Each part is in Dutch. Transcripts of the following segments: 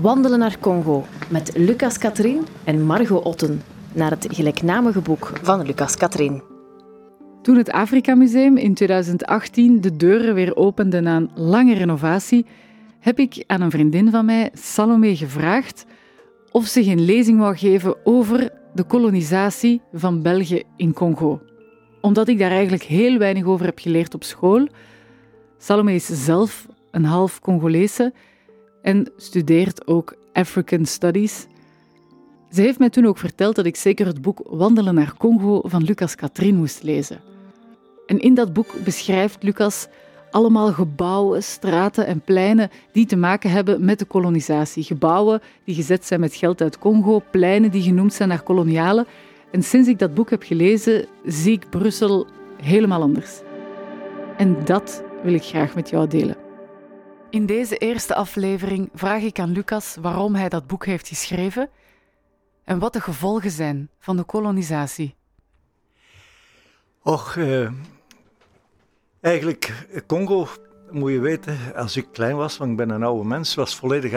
Wandelen naar Congo met Lucas Katrien en Margot Otten naar het gelijknamige boek van Lucas Katrien. Toen het Afrika Museum in 2018 de deuren weer opende na een lange renovatie, heb ik aan een vriendin van mij, Salome, gevraagd of ze geen lezing wou geven over de kolonisatie van België in Congo. Omdat ik daar eigenlijk heel weinig over heb geleerd op school. Salome is zelf een half Congolese en studeert ook African Studies. Ze heeft mij toen ook verteld dat ik zeker het boek Wandelen naar Congo van Lucas Katrien moest lezen. En in dat boek beschrijft Lucas allemaal gebouwen, straten en pleinen die te maken hebben met de kolonisatie. Gebouwen die gezet zijn met geld uit Congo, pleinen die genoemd zijn naar kolonialen. En sinds ik dat boek heb gelezen, zie ik Brussel helemaal anders. En dat wil ik graag met jou delen. In deze eerste aflevering vraag ik aan Lucas waarom hij dat boek heeft geschreven en wat de gevolgen zijn van de kolonisatie. Och, eh, eigenlijk, Congo, moet je weten, als ik klein was, want ik ben een oude mens, was volledig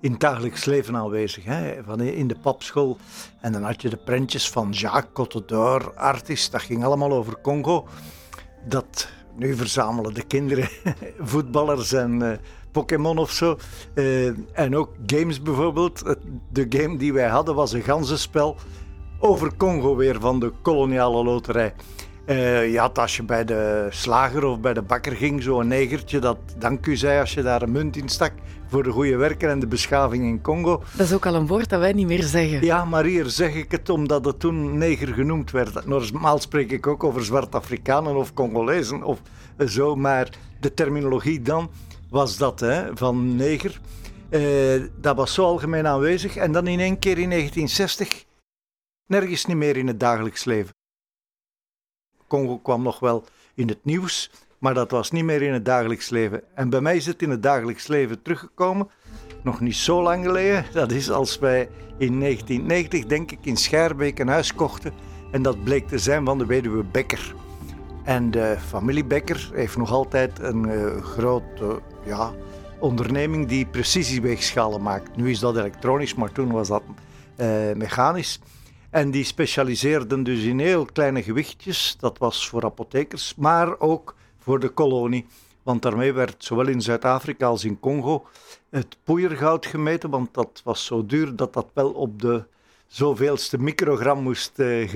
in het dagelijks leven aanwezig. Hè? Van in de papschool. En dan had je de prentjes van Jacques Cottedor, artiest, dat ging allemaal over Congo. Dat nu verzamelen de kinderen voetballers en uh, Pokémon of zo. Uh, en ook games bijvoorbeeld. De game die wij hadden was een ganzenspel over Congo weer van de koloniale loterij. Uh, je had als je bij de slager of bij de bakker ging, zo'n negertje dat dank u zei als je daar een munt in stak voor de goede werken en de beschaving in Congo. Dat is ook al een woord dat wij niet meer zeggen. Ja, maar hier zeg ik het omdat het toen neger genoemd werd. Normaal spreek ik ook over zwart-Afrikanen of Congolezen of zo, maar de terminologie dan was dat hè, van neger. Uh, dat was zo algemeen aanwezig en dan in één keer in 1960 nergens niet meer in het dagelijks leven. Congo kwam nog wel in het nieuws, maar dat was niet meer in het dagelijks leven. En bij mij is het in het dagelijks leven teruggekomen, nog niet zo lang geleden. Dat is als wij in 1990, denk ik, in Schaarbeek een huis kochten. En dat bleek te zijn van de weduwe Becker. En de familie Becker heeft nog altijd een uh, grote ja, onderneming die precisieweegschalen maakt. Nu is dat elektronisch, maar toen was dat uh, mechanisch. En die specialiseerden dus in heel kleine gewichtjes. Dat was voor apothekers, maar ook voor de kolonie. Want daarmee werd zowel in Zuid-Afrika als in Congo het poeiergoud gemeten. Want dat was zo duur dat dat wel op de zoveelste microgram moest uh,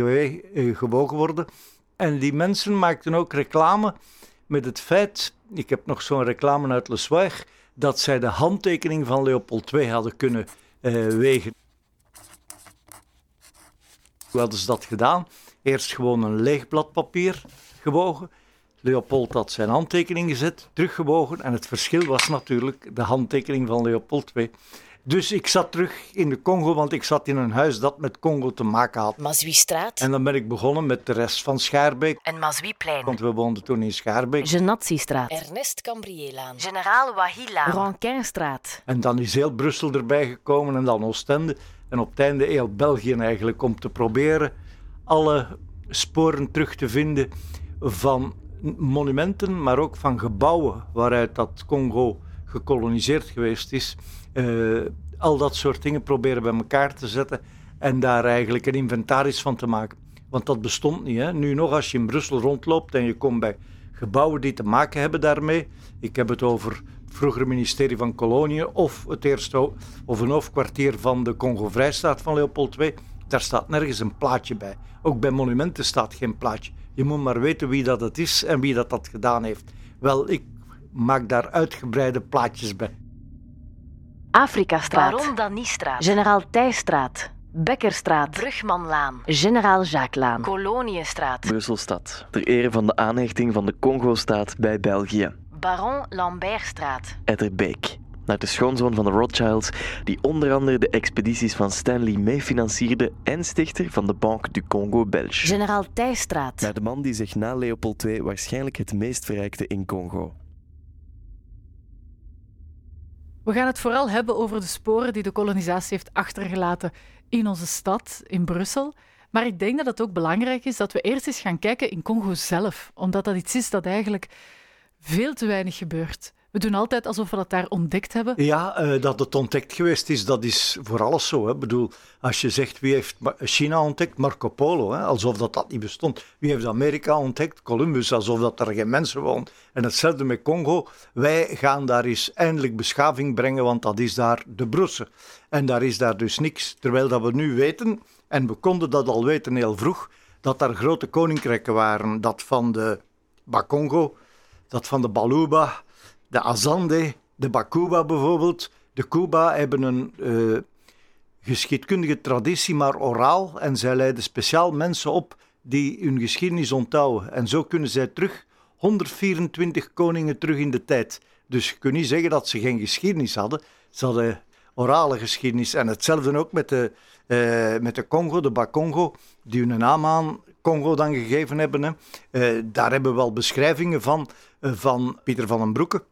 gewogen worden. En die mensen maakten ook reclame met het feit, ik heb nog zo'n reclame uit Le Soir, dat zij de handtekening van Leopold II hadden kunnen uh, wegen. Hoe hadden ze dat gedaan? Eerst gewoon een leeg blad papier gewogen. Leopold had zijn handtekening gezet, teruggewogen. En het verschil was natuurlijk de handtekening van Leopold II. Dus ik zat terug in de Congo, want ik zat in een huis dat met Congo te maken had. Mazwie-straat. En dan ben ik begonnen met de rest van Schaarbeek. En Mazwieplein. Want we woonden toen in Schaarbeek. Genatiestraat. Ernest Cambrielaan. Generaal Wahila. Rankinstraat. En dan is heel Brussel erbij gekomen en dan Oostende. En op het einde heel België eigenlijk om te proberen alle sporen terug te vinden van monumenten, maar ook van gebouwen waaruit dat Congo gekoloniseerd geweest is. Uh, al dat soort dingen proberen bij elkaar te zetten en daar eigenlijk een inventaris van te maken. Want dat bestond niet. Hè? Nu nog, als je in Brussel rondloopt en je komt bij gebouwen die te maken hebben daarmee. Ik heb het over vroegere ministerie van Koloniën of het eerste of een hoofdkwartier van de Congo-Vrijstaat van Leopold II. Daar staat nergens een plaatje bij. Ook bij monumenten staat geen plaatje. Je moet maar weten wie dat het is en wie dat, dat gedaan heeft. Wel, ik maak daar uitgebreide plaatjes bij. Afrikastraat. Baron Daniestraat. Generaal Thijstraat. Bekkerstraat. Brugmanlaan. Generaal Jacqueslaan. Koloniëstraat. Brusselstad. Ter ere van de aanhechting van de Congo-staat bij België. Baron Lambertstraat. Etterbeek. Naar de schoonzoon van de Rothschilds, die onder andere de expedities van Stanley meefinancierde en stichter van de Banque du Congo Belge. Generaal Thijstraat. Naar de man die zich na Leopold II waarschijnlijk het meest verrijkte in Congo. We gaan het vooral hebben over de sporen die de kolonisatie heeft achtergelaten in onze stad, in Brussel. Maar ik denk dat het ook belangrijk is dat we eerst eens gaan kijken in Congo zelf, omdat dat iets is dat eigenlijk veel te weinig gebeurt. We doen altijd alsof we dat daar ontdekt hebben. Ja, eh, dat het ontdekt geweest is, dat is voor alles zo. Ik bedoel, als je zegt wie heeft China ontdekt, Marco Polo, hè, alsof dat, dat niet bestond. Wie heeft Amerika ontdekt? Columbus, alsof dat er geen mensen wonen. En hetzelfde met Congo. Wij gaan daar eens eindelijk beschaving brengen, want dat is daar de brosse. En daar is daar dus niks. Terwijl dat we nu weten, en we konden dat al weten heel vroeg, dat daar grote koninkrijken waren. Dat van de Bakongo, dat van de Baluba, de Azande, de Bakuba bijvoorbeeld. De Cuba hebben een uh, geschiedkundige traditie, maar oraal. En zij leiden speciaal mensen op die hun geschiedenis onthouden. En zo kunnen zij terug 124 koningen terug in de tijd. Dus je kunt niet zeggen dat ze geen geschiedenis hadden. Ze hadden orale geschiedenis. En hetzelfde ook met de, uh, met de Congo, de Bakongo, die hun naam aan Congo dan gegeven hebben. Hè. Uh, daar hebben we wel beschrijvingen van, van Pieter van den Broeke,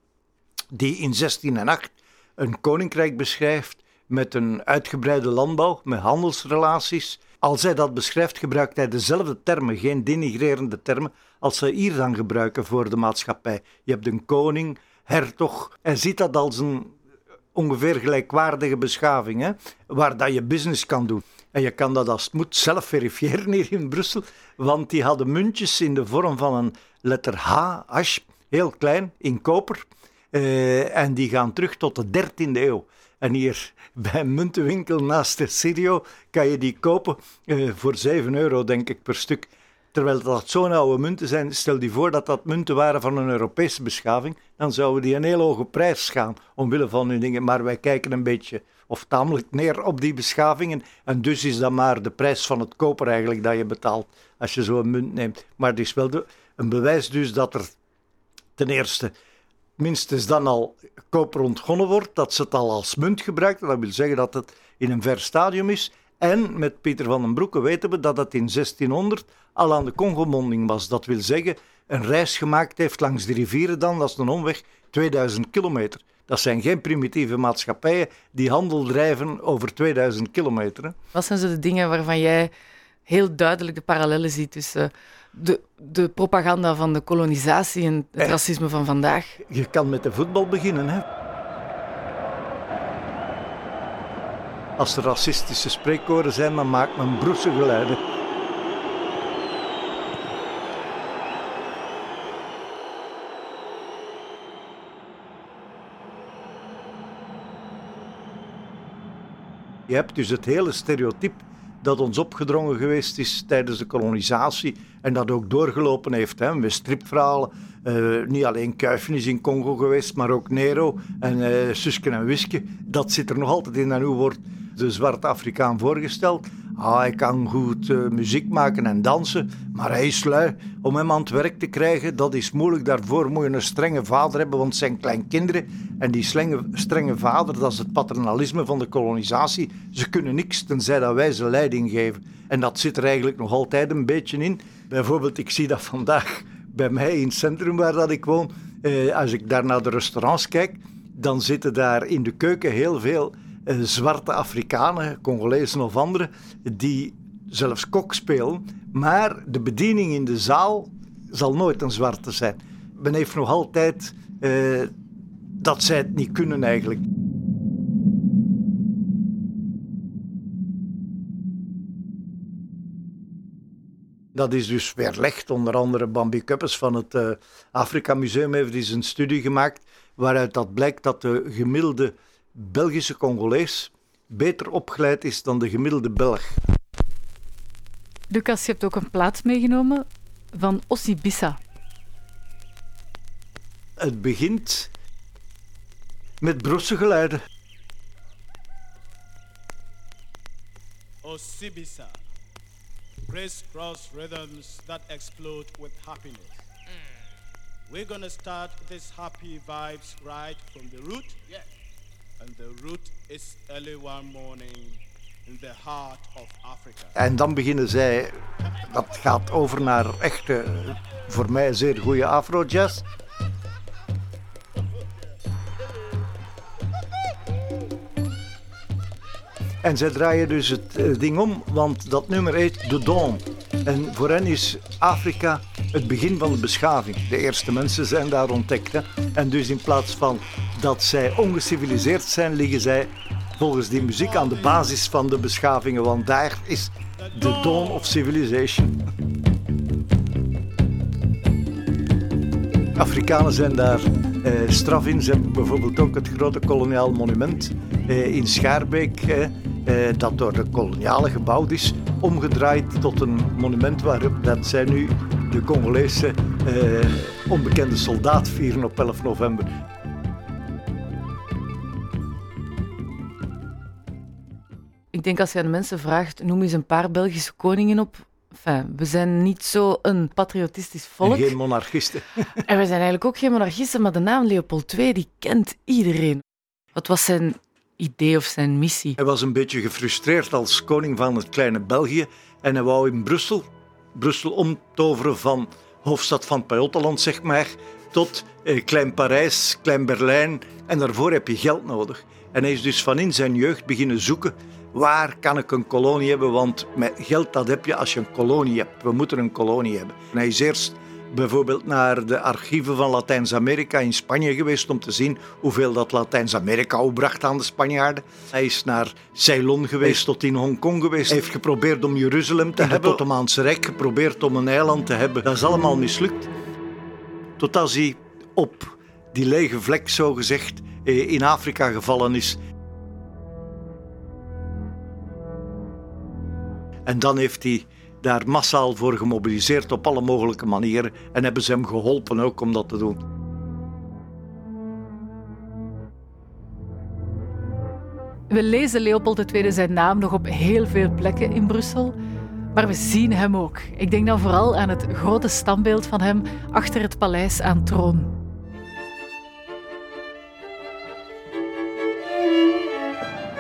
die in 1608 een koninkrijk beschrijft met een uitgebreide landbouw, met handelsrelaties. Als hij dat beschrijft, gebruikt hij dezelfde termen, geen denigrerende termen, als ze hier dan gebruiken voor de maatschappij. Je hebt een koning, hertog. Hij ziet dat als een ongeveer gelijkwaardige beschaving, hè, waar dat je business kan doen. En je kan dat als het moet zelf verifiëren hier in Brussel, want die hadden muntjes in de vorm van een letter H, heel klein, in koper. Uh, en die gaan terug tot de 13e eeuw. En hier bij een muntenwinkel naast de Sirio kan je die kopen uh, voor 7 euro, denk ik, per stuk. Terwijl dat zo'n oude munten zijn, stel je voor dat dat munten waren van een Europese beschaving, dan zouden die een heel hoge prijs gaan omwille van hun dingen. Maar wij kijken een beetje of tamelijk neer op die beschavingen. En dus is dat maar de prijs van het koper eigenlijk dat je betaalt als je zo'n munt neemt. Maar het is wel een bewijs dus dat er ten eerste minstens dan al koper ontgonnen wordt, dat ze het al als munt gebruiken. Dat wil zeggen dat het in een ver stadium is. En met Pieter van den Broeke weten we dat het in 1600 al aan de Congomonding was. Dat wil zeggen, een reis gemaakt heeft langs de rivieren dan, dat is een omweg, 2000 kilometer. Dat zijn geen primitieve maatschappijen die handel drijven over 2000 kilometer. Wat zijn zo de dingen waarvan jij heel duidelijk de parallellen ziet tussen de, de propaganda van de kolonisatie en het racisme van vandaag? Je kan met de voetbal beginnen, hè. Als er racistische spreekkoren zijn, dan maakt men broese geluiden. Je hebt dus het hele stereotype dat ons opgedrongen geweest is tijdens de kolonisatie en dat ook doorgelopen heeft. Hè, met stripverhalen. Uh, niet alleen Kuifen is in Congo geweest, maar ook Nero en uh, Susken en Wiske. Dat zit er nog altijd in en nu wordt de zwarte Afrikaan voorgesteld. Ah, hij kan goed uh, muziek maken en dansen, maar hij is lui. Om hem aan het werk te krijgen, dat is moeilijk. Daarvoor moet je een strenge vader hebben, want het zijn kleinkinderen. En die strenge, strenge vader, dat is het paternalisme van de kolonisatie. Ze kunnen niks tenzij dat wij ze leiding geven. En dat zit er eigenlijk nog altijd een beetje in. Bijvoorbeeld, ik zie dat vandaag bij mij in het centrum waar dat ik woon. Eh, als ik daar naar de restaurants kijk, dan zitten daar in de keuken heel veel eh, zwarte Afrikanen, Congolezen of anderen, die zelfs kok spelen. Maar de bediening in de zaal zal nooit een zwarte zijn. Men heeft nog altijd eh, dat zij het niet kunnen eigenlijk. Dat is dus weerlegd. Onder andere Bambi Kuppes van het uh, Afrika Museum heeft eens een studie gemaakt waaruit dat blijkt dat de gemiddelde Belgische Congolees beter opgeleid is dan de gemiddelde Belg. Lucas, je hebt ook een plaat meegenomen van Ossibissa. Het begint met brosse geluiden. Ossibissa. Crisscross rhythms that explode with happiness. Mm. We're gonna start this happy vibes right from the root. En dan beginnen zij, dat gaat over naar echte, voor mij zeer goede afro-jazz. En zij draaien dus het ding om, want dat nummer heet The Dawn. En voor hen is Afrika het begin van de beschaving. De eerste mensen zijn daar ontdekt. Hè. En dus in plaats van dat zij ongeciviliseerd zijn, liggen zij volgens die muziek aan de basis van de beschavingen. Want daar is de dawn of civilization. Afrikanen zijn daar eh, straf in. Ze hebben bijvoorbeeld ook het grote koloniaal monument eh, in Schaarbeek, eh, dat door de kolonialen gebouwd is, omgedraaid tot een monument waarop dat zij nu de Congolese eh, onbekende soldaat vieren op 11 november. Denk als je aan de mensen vraagt, noem eens een paar Belgische koningen op. Enfin, we zijn niet zo een patriotistisch volk. En geen monarchisten. En we zijn eigenlijk ook geen monarchisten, maar de naam Leopold II, die kent iedereen. Wat was zijn idee of zijn missie? Hij was een beetje gefrustreerd als koning van het kleine België en hij wou in Brussel, Brussel omtoveren van hoofdstad van Pajottenland, zeg maar, tot eh, Klein Parijs, Klein Berlijn. En daarvoor heb je geld nodig. En hij is dus van in zijn jeugd beginnen zoeken waar kan ik een kolonie hebben, want met geld dat heb je als je een kolonie hebt. We moeten een kolonie hebben. En hij is eerst bijvoorbeeld naar de archieven van Latijns-Amerika in Spanje geweest om te zien hoeveel dat Latijns-Amerika opbracht aan de Spanjaarden. Hij is naar Ceylon geweest, tot in Hongkong geweest. Hij heeft geprobeerd om Jeruzalem te hebben, het Ottomaanse Rijk geprobeerd om een eiland te hebben. Dat is allemaal mislukt. Tot als hij op die lege vlek, zo gezegd, eh, in Afrika gevallen is. En dan heeft hij daar massaal voor gemobiliseerd op alle mogelijke manieren en hebben ze hem geholpen ook om dat te doen. We lezen Leopold II zijn naam nog op heel veel plekken in Brussel, maar we zien hem ook. Ik denk dan vooral aan het grote standbeeld van hem achter het paleis aan troon.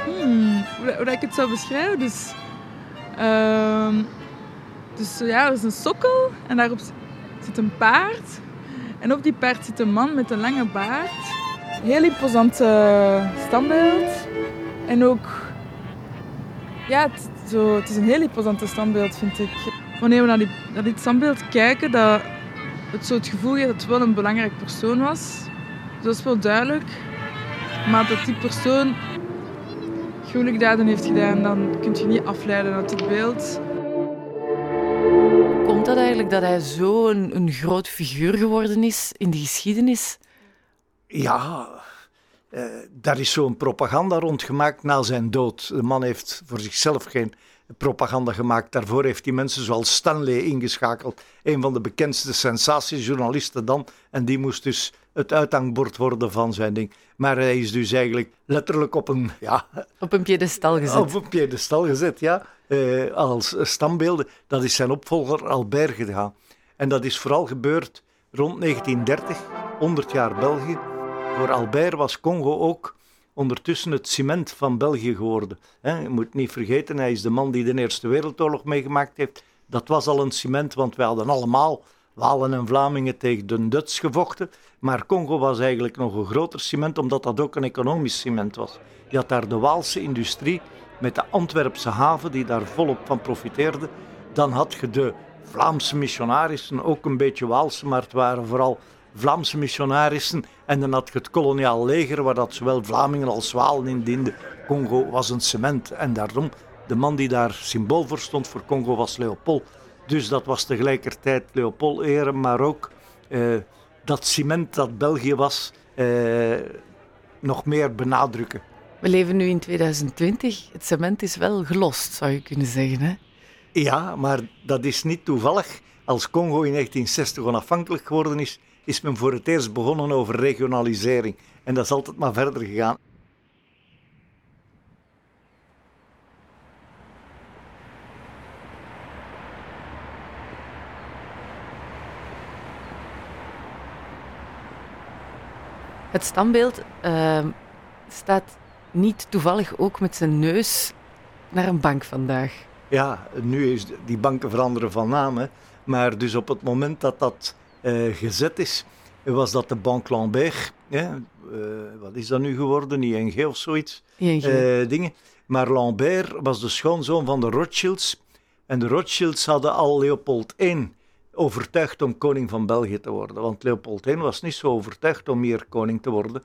Hmm, hoe, hoe ik het zou beschrijven, dus... ehm, dus ja, er is een sokkel en daarop zit een paard. En op die paard zit een man met een lange baard. Heel imposant eh, standbeeld. En ook... Ja, het, zo, het is een heel imposante standbeeld, vind ik. Wanneer we naar dit standbeeld kijken, dat het zo het gevoel geeft dat het wel een belangrijk persoon was. Dus dat is wel duidelijk. Maar dat die persoon gruwelijke daden heeft gedaan, dan kun je niet afleiden uit het beeld. Komt dat eigenlijk dat hij zo een, een groot figuur geworden is in de geschiedenis? Ja, eh, daar is zo'n propaganda rond gemaakt na zijn dood. De man heeft voor zichzelf geen propaganda gemaakt. Daarvoor heeft hij mensen zoals Stanley ingeschakeld. Een van de bekendste sensatiejournalisten dan. En die moest dus het uithangbord worden van zijn ding. Maar hij is dus eigenlijk letterlijk op een, ja, Op een piedestal gezet. op een piedestal gezet, ja. Eh, als standbeelden. Dat is zijn opvolger Albert gedaan. En dat is vooral gebeurd rond 1930, 100 jaar België. Voor Albert was Congo ook ondertussen het cement van België geworden. Je moet niet vergeten, hij is de man die de Eerste Wereldoorlog meegemaakt heeft. Dat was al een cement, want wij hadden allemaal Walen en Vlamingen tegen de Duits gevochten. Maar Congo was eigenlijk nog een groter cement, omdat dat ook een economisch cement was. Je had daar de Waalse industrie met de Antwerpse haven, die daar volop van profiteerde. Dan had je de Vlaamse missionarissen, ook een beetje Waalse, maar het waren vooral Vlaamse missionarissen. En dan had je het koloniaal leger, waar dat zowel Vlamingen als Walen in dienden. Congo was een cement. En daarom, de man die daar symbool voor stond voor Congo was Leopold. Dus dat was tegelijkertijd Leopold eren, maar ook eh, dat cement dat België was, eh, nog meer benadrukken. We leven nu in 2020. Het cement is wel gelost, zou je kunnen zeggen. Hè? Ja, maar dat is niet toevallig. Als Congo in 1960 onafhankelijk geworden is, is men voor het eerst begonnen over regionalisering. En dat is altijd maar verder gegaan. Het standbeeld ehm, staat niet toevallig ook met zijn neus naar een bank vandaag. Ja, nu is die banken veranderen van naam. Hè. Maar dus op het moment dat dat eh, gezet is, was dat de Banque Lambert. Hè. Eh, wat is dat nu geworden? ING of zoiets? ING. eh, dingen. Maar Lambert was de schoonzoon van de Rothschilds. En de Rothschilds hadden al Leopold I overtuigd om koning van België te worden. Want Leopold I was niet zo overtuigd om hier koning te worden.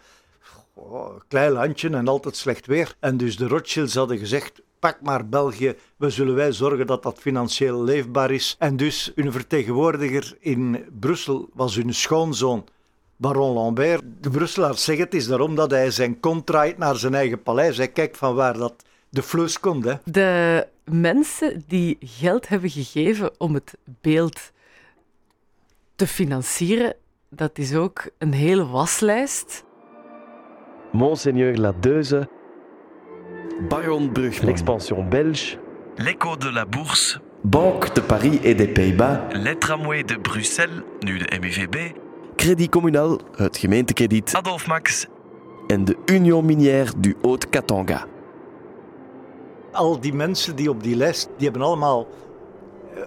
Oh, klein landje en altijd slecht weer. En dus de Rothschilds hadden gezegd, pak maar België, we zullen wij zorgen dat dat financieel leefbaar is. En dus hun vertegenwoordiger in Brussel was hun schoonzoon, baron Lambert. De Brusselaars zeggen het is daarom dat hij zijn kont draait naar zijn eigen paleis. Hij kijkt van waar dat de flus komt. Hè. De mensen die geld hebben gegeven om het beeld te financieren, dat is ook een hele waslijst. Monseigneur Ladeuze, Baron Brugman, l'expansion belge, L'écho de la bourse, Banque de Paris et des Pays-Bas, les tramways de Bruxelles, nu de MUVB, Crédit Communal, het gemeentekrediet. Adolf Max, en de Union Minière du Haut-Katanga. Al die mensen die op die lijst, die hebben allemaal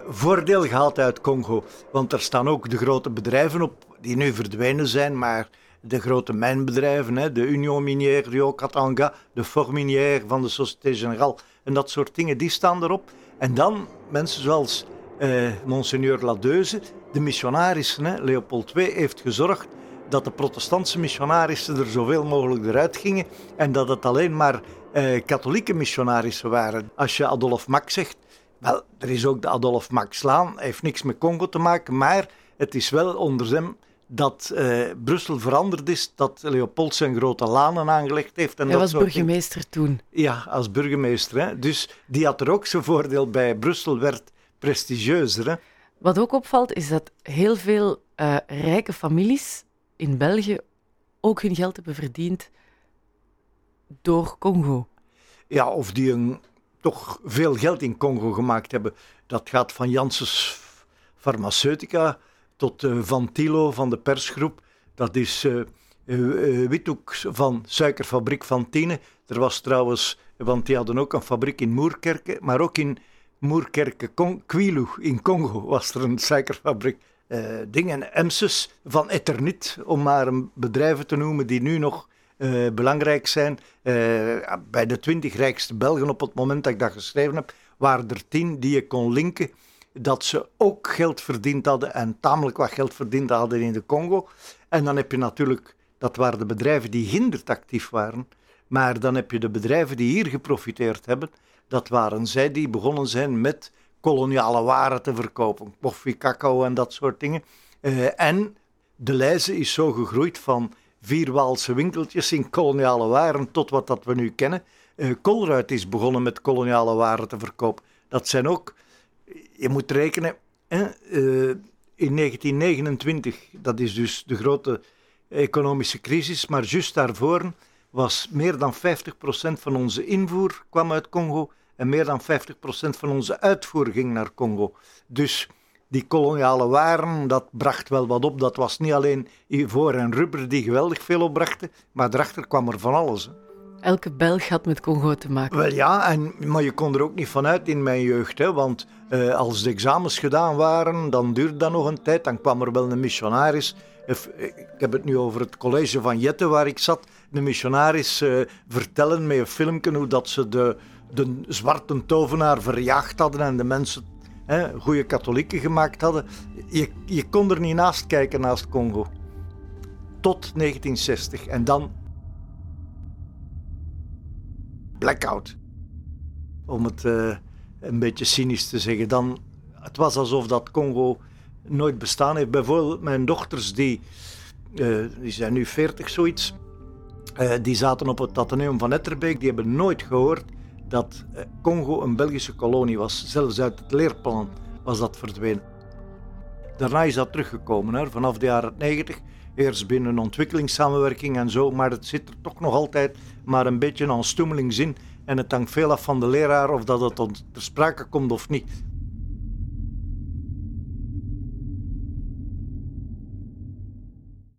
voordeel gehaald uit Congo. Want er staan ook de grote bedrijven op, die nu verdwenen zijn, maar de grote mijnbedrijven, hè, de Union Minière du Haut-Katanga, de Forminière van de Société Générale en dat soort dingen, die staan erop. En dan mensen zoals eh, Monseigneur Ladeuze, de missionarissen. Hè. Leopold II heeft gezorgd dat de protestantse missionarissen er zoveel mogelijk eruit gingen en dat het alleen maar eh, katholieke missionarissen waren. Als je Adolf Max zegt, wel, er is ook de Adolf Maxlaan, heeft niks met Congo te maken, maar het is wel onder hem dat eh, Brussel veranderd is, dat Leopold zijn grote lanen aangelegd heeft. En Hij dat was burgemeester toen. Ja, als burgemeester. Hè. Dus die had er ook zijn voordeel bij. Brussel werd prestigieuzer. Hè. Wat ook opvalt, is dat heel veel eh, rijke families in België ook hun geld hebben verdiend door Congo. Ja, of die een, toch veel geld in Congo gemaakt hebben. Dat gaat van Janssens Pharmaceutica tot eh, Van Tilo van de persgroep. Dat is eh, eh, Withoek van suikerfabriek Van Tiene. Er was trouwens, want die hadden ook een fabriek in Moerkerke, maar ook in Moerkerke, Con- Kwilu in Congo was er een suikerfabriek. Dingen, Emses van Eternit, om maar een bedrijven te noemen die nu nog eh, belangrijk zijn. Eh, bij de twintig rijkste Belgen op het moment dat ik dat geschreven heb, waren er tien die je kon linken dat ze ook geld verdiend hadden en tamelijk wat geld verdiend hadden in de Congo. En dan heb je natuurlijk, dat waren de bedrijven die hinderd actief waren, maar dan heb je de bedrijven die hier geprofiteerd hebben. Dat waren zij die begonnen zijn met koloniale waren te verkopen, koffie, cacao en dat soort dingen. Eh, en de lijze is zo gegroeid van vier Waalse winkeltjes in koloniale waren tot wat dat we nu kennen. Eh Colruyt is begonnen met koloniale waren te verkopen. Dat zijn ook, je moet rekenen, hè, eh, in 1929, dat is dus de grote economische crisis, maar juist daarvoor was meer dan 50% van onze invoer kwam uit Congo en meer dan 50% van onze uitvoer ging naar Congo. Dus die koloniale waren, dat bracht wel wat op. Dat was niet alleen ivoor en rubber die geweldig veel opbrachten, maar daarachter kwam er van alles. hè. Elke Belg had met Congo te maken. Wel ja, en, maar je kon er ook niet vanuit in mijn jeugd. Hè, want eh, als de examens gedaan waren, dan duurde dat nog een tijd. Dan kwam er wel een missionaris. Of, eh, Ik heb het nu over het college van Jette waar ik zat. De missionaris eh, vertellen met een filmpje hoe dat ze de, de zwarte tovenaar verjaagd hadden en de mensen goede katholieken gemaakt hadden. Je, je kon er niet naast kijken naast Congo. Tot 1960. En dan blackout. Om het eh, een beetje cynisch te zeggen. Dan, het was alsof dat Congo nooit bestaan heeft. Bijvoorbeeld mijn dochters, die, eh, die zijn nu 40 zoiets. eh, die zaten op het Atheneum van Etterbeek. Die hebben nooit gehoord dat eh, Congo een Belgische kolonie was. Zelfs uit het leerplan was dat verdwenen. Daarna is dat teruggekomen, hè, vanaf de jaren 90. Eerst binnen ontwikkelingssamenwerking en zo, maar het zit er toch nog altijd maar een beetje aan stoemelings in. En het hangt veel af van de leraar of dat het ter sprake komt of niet.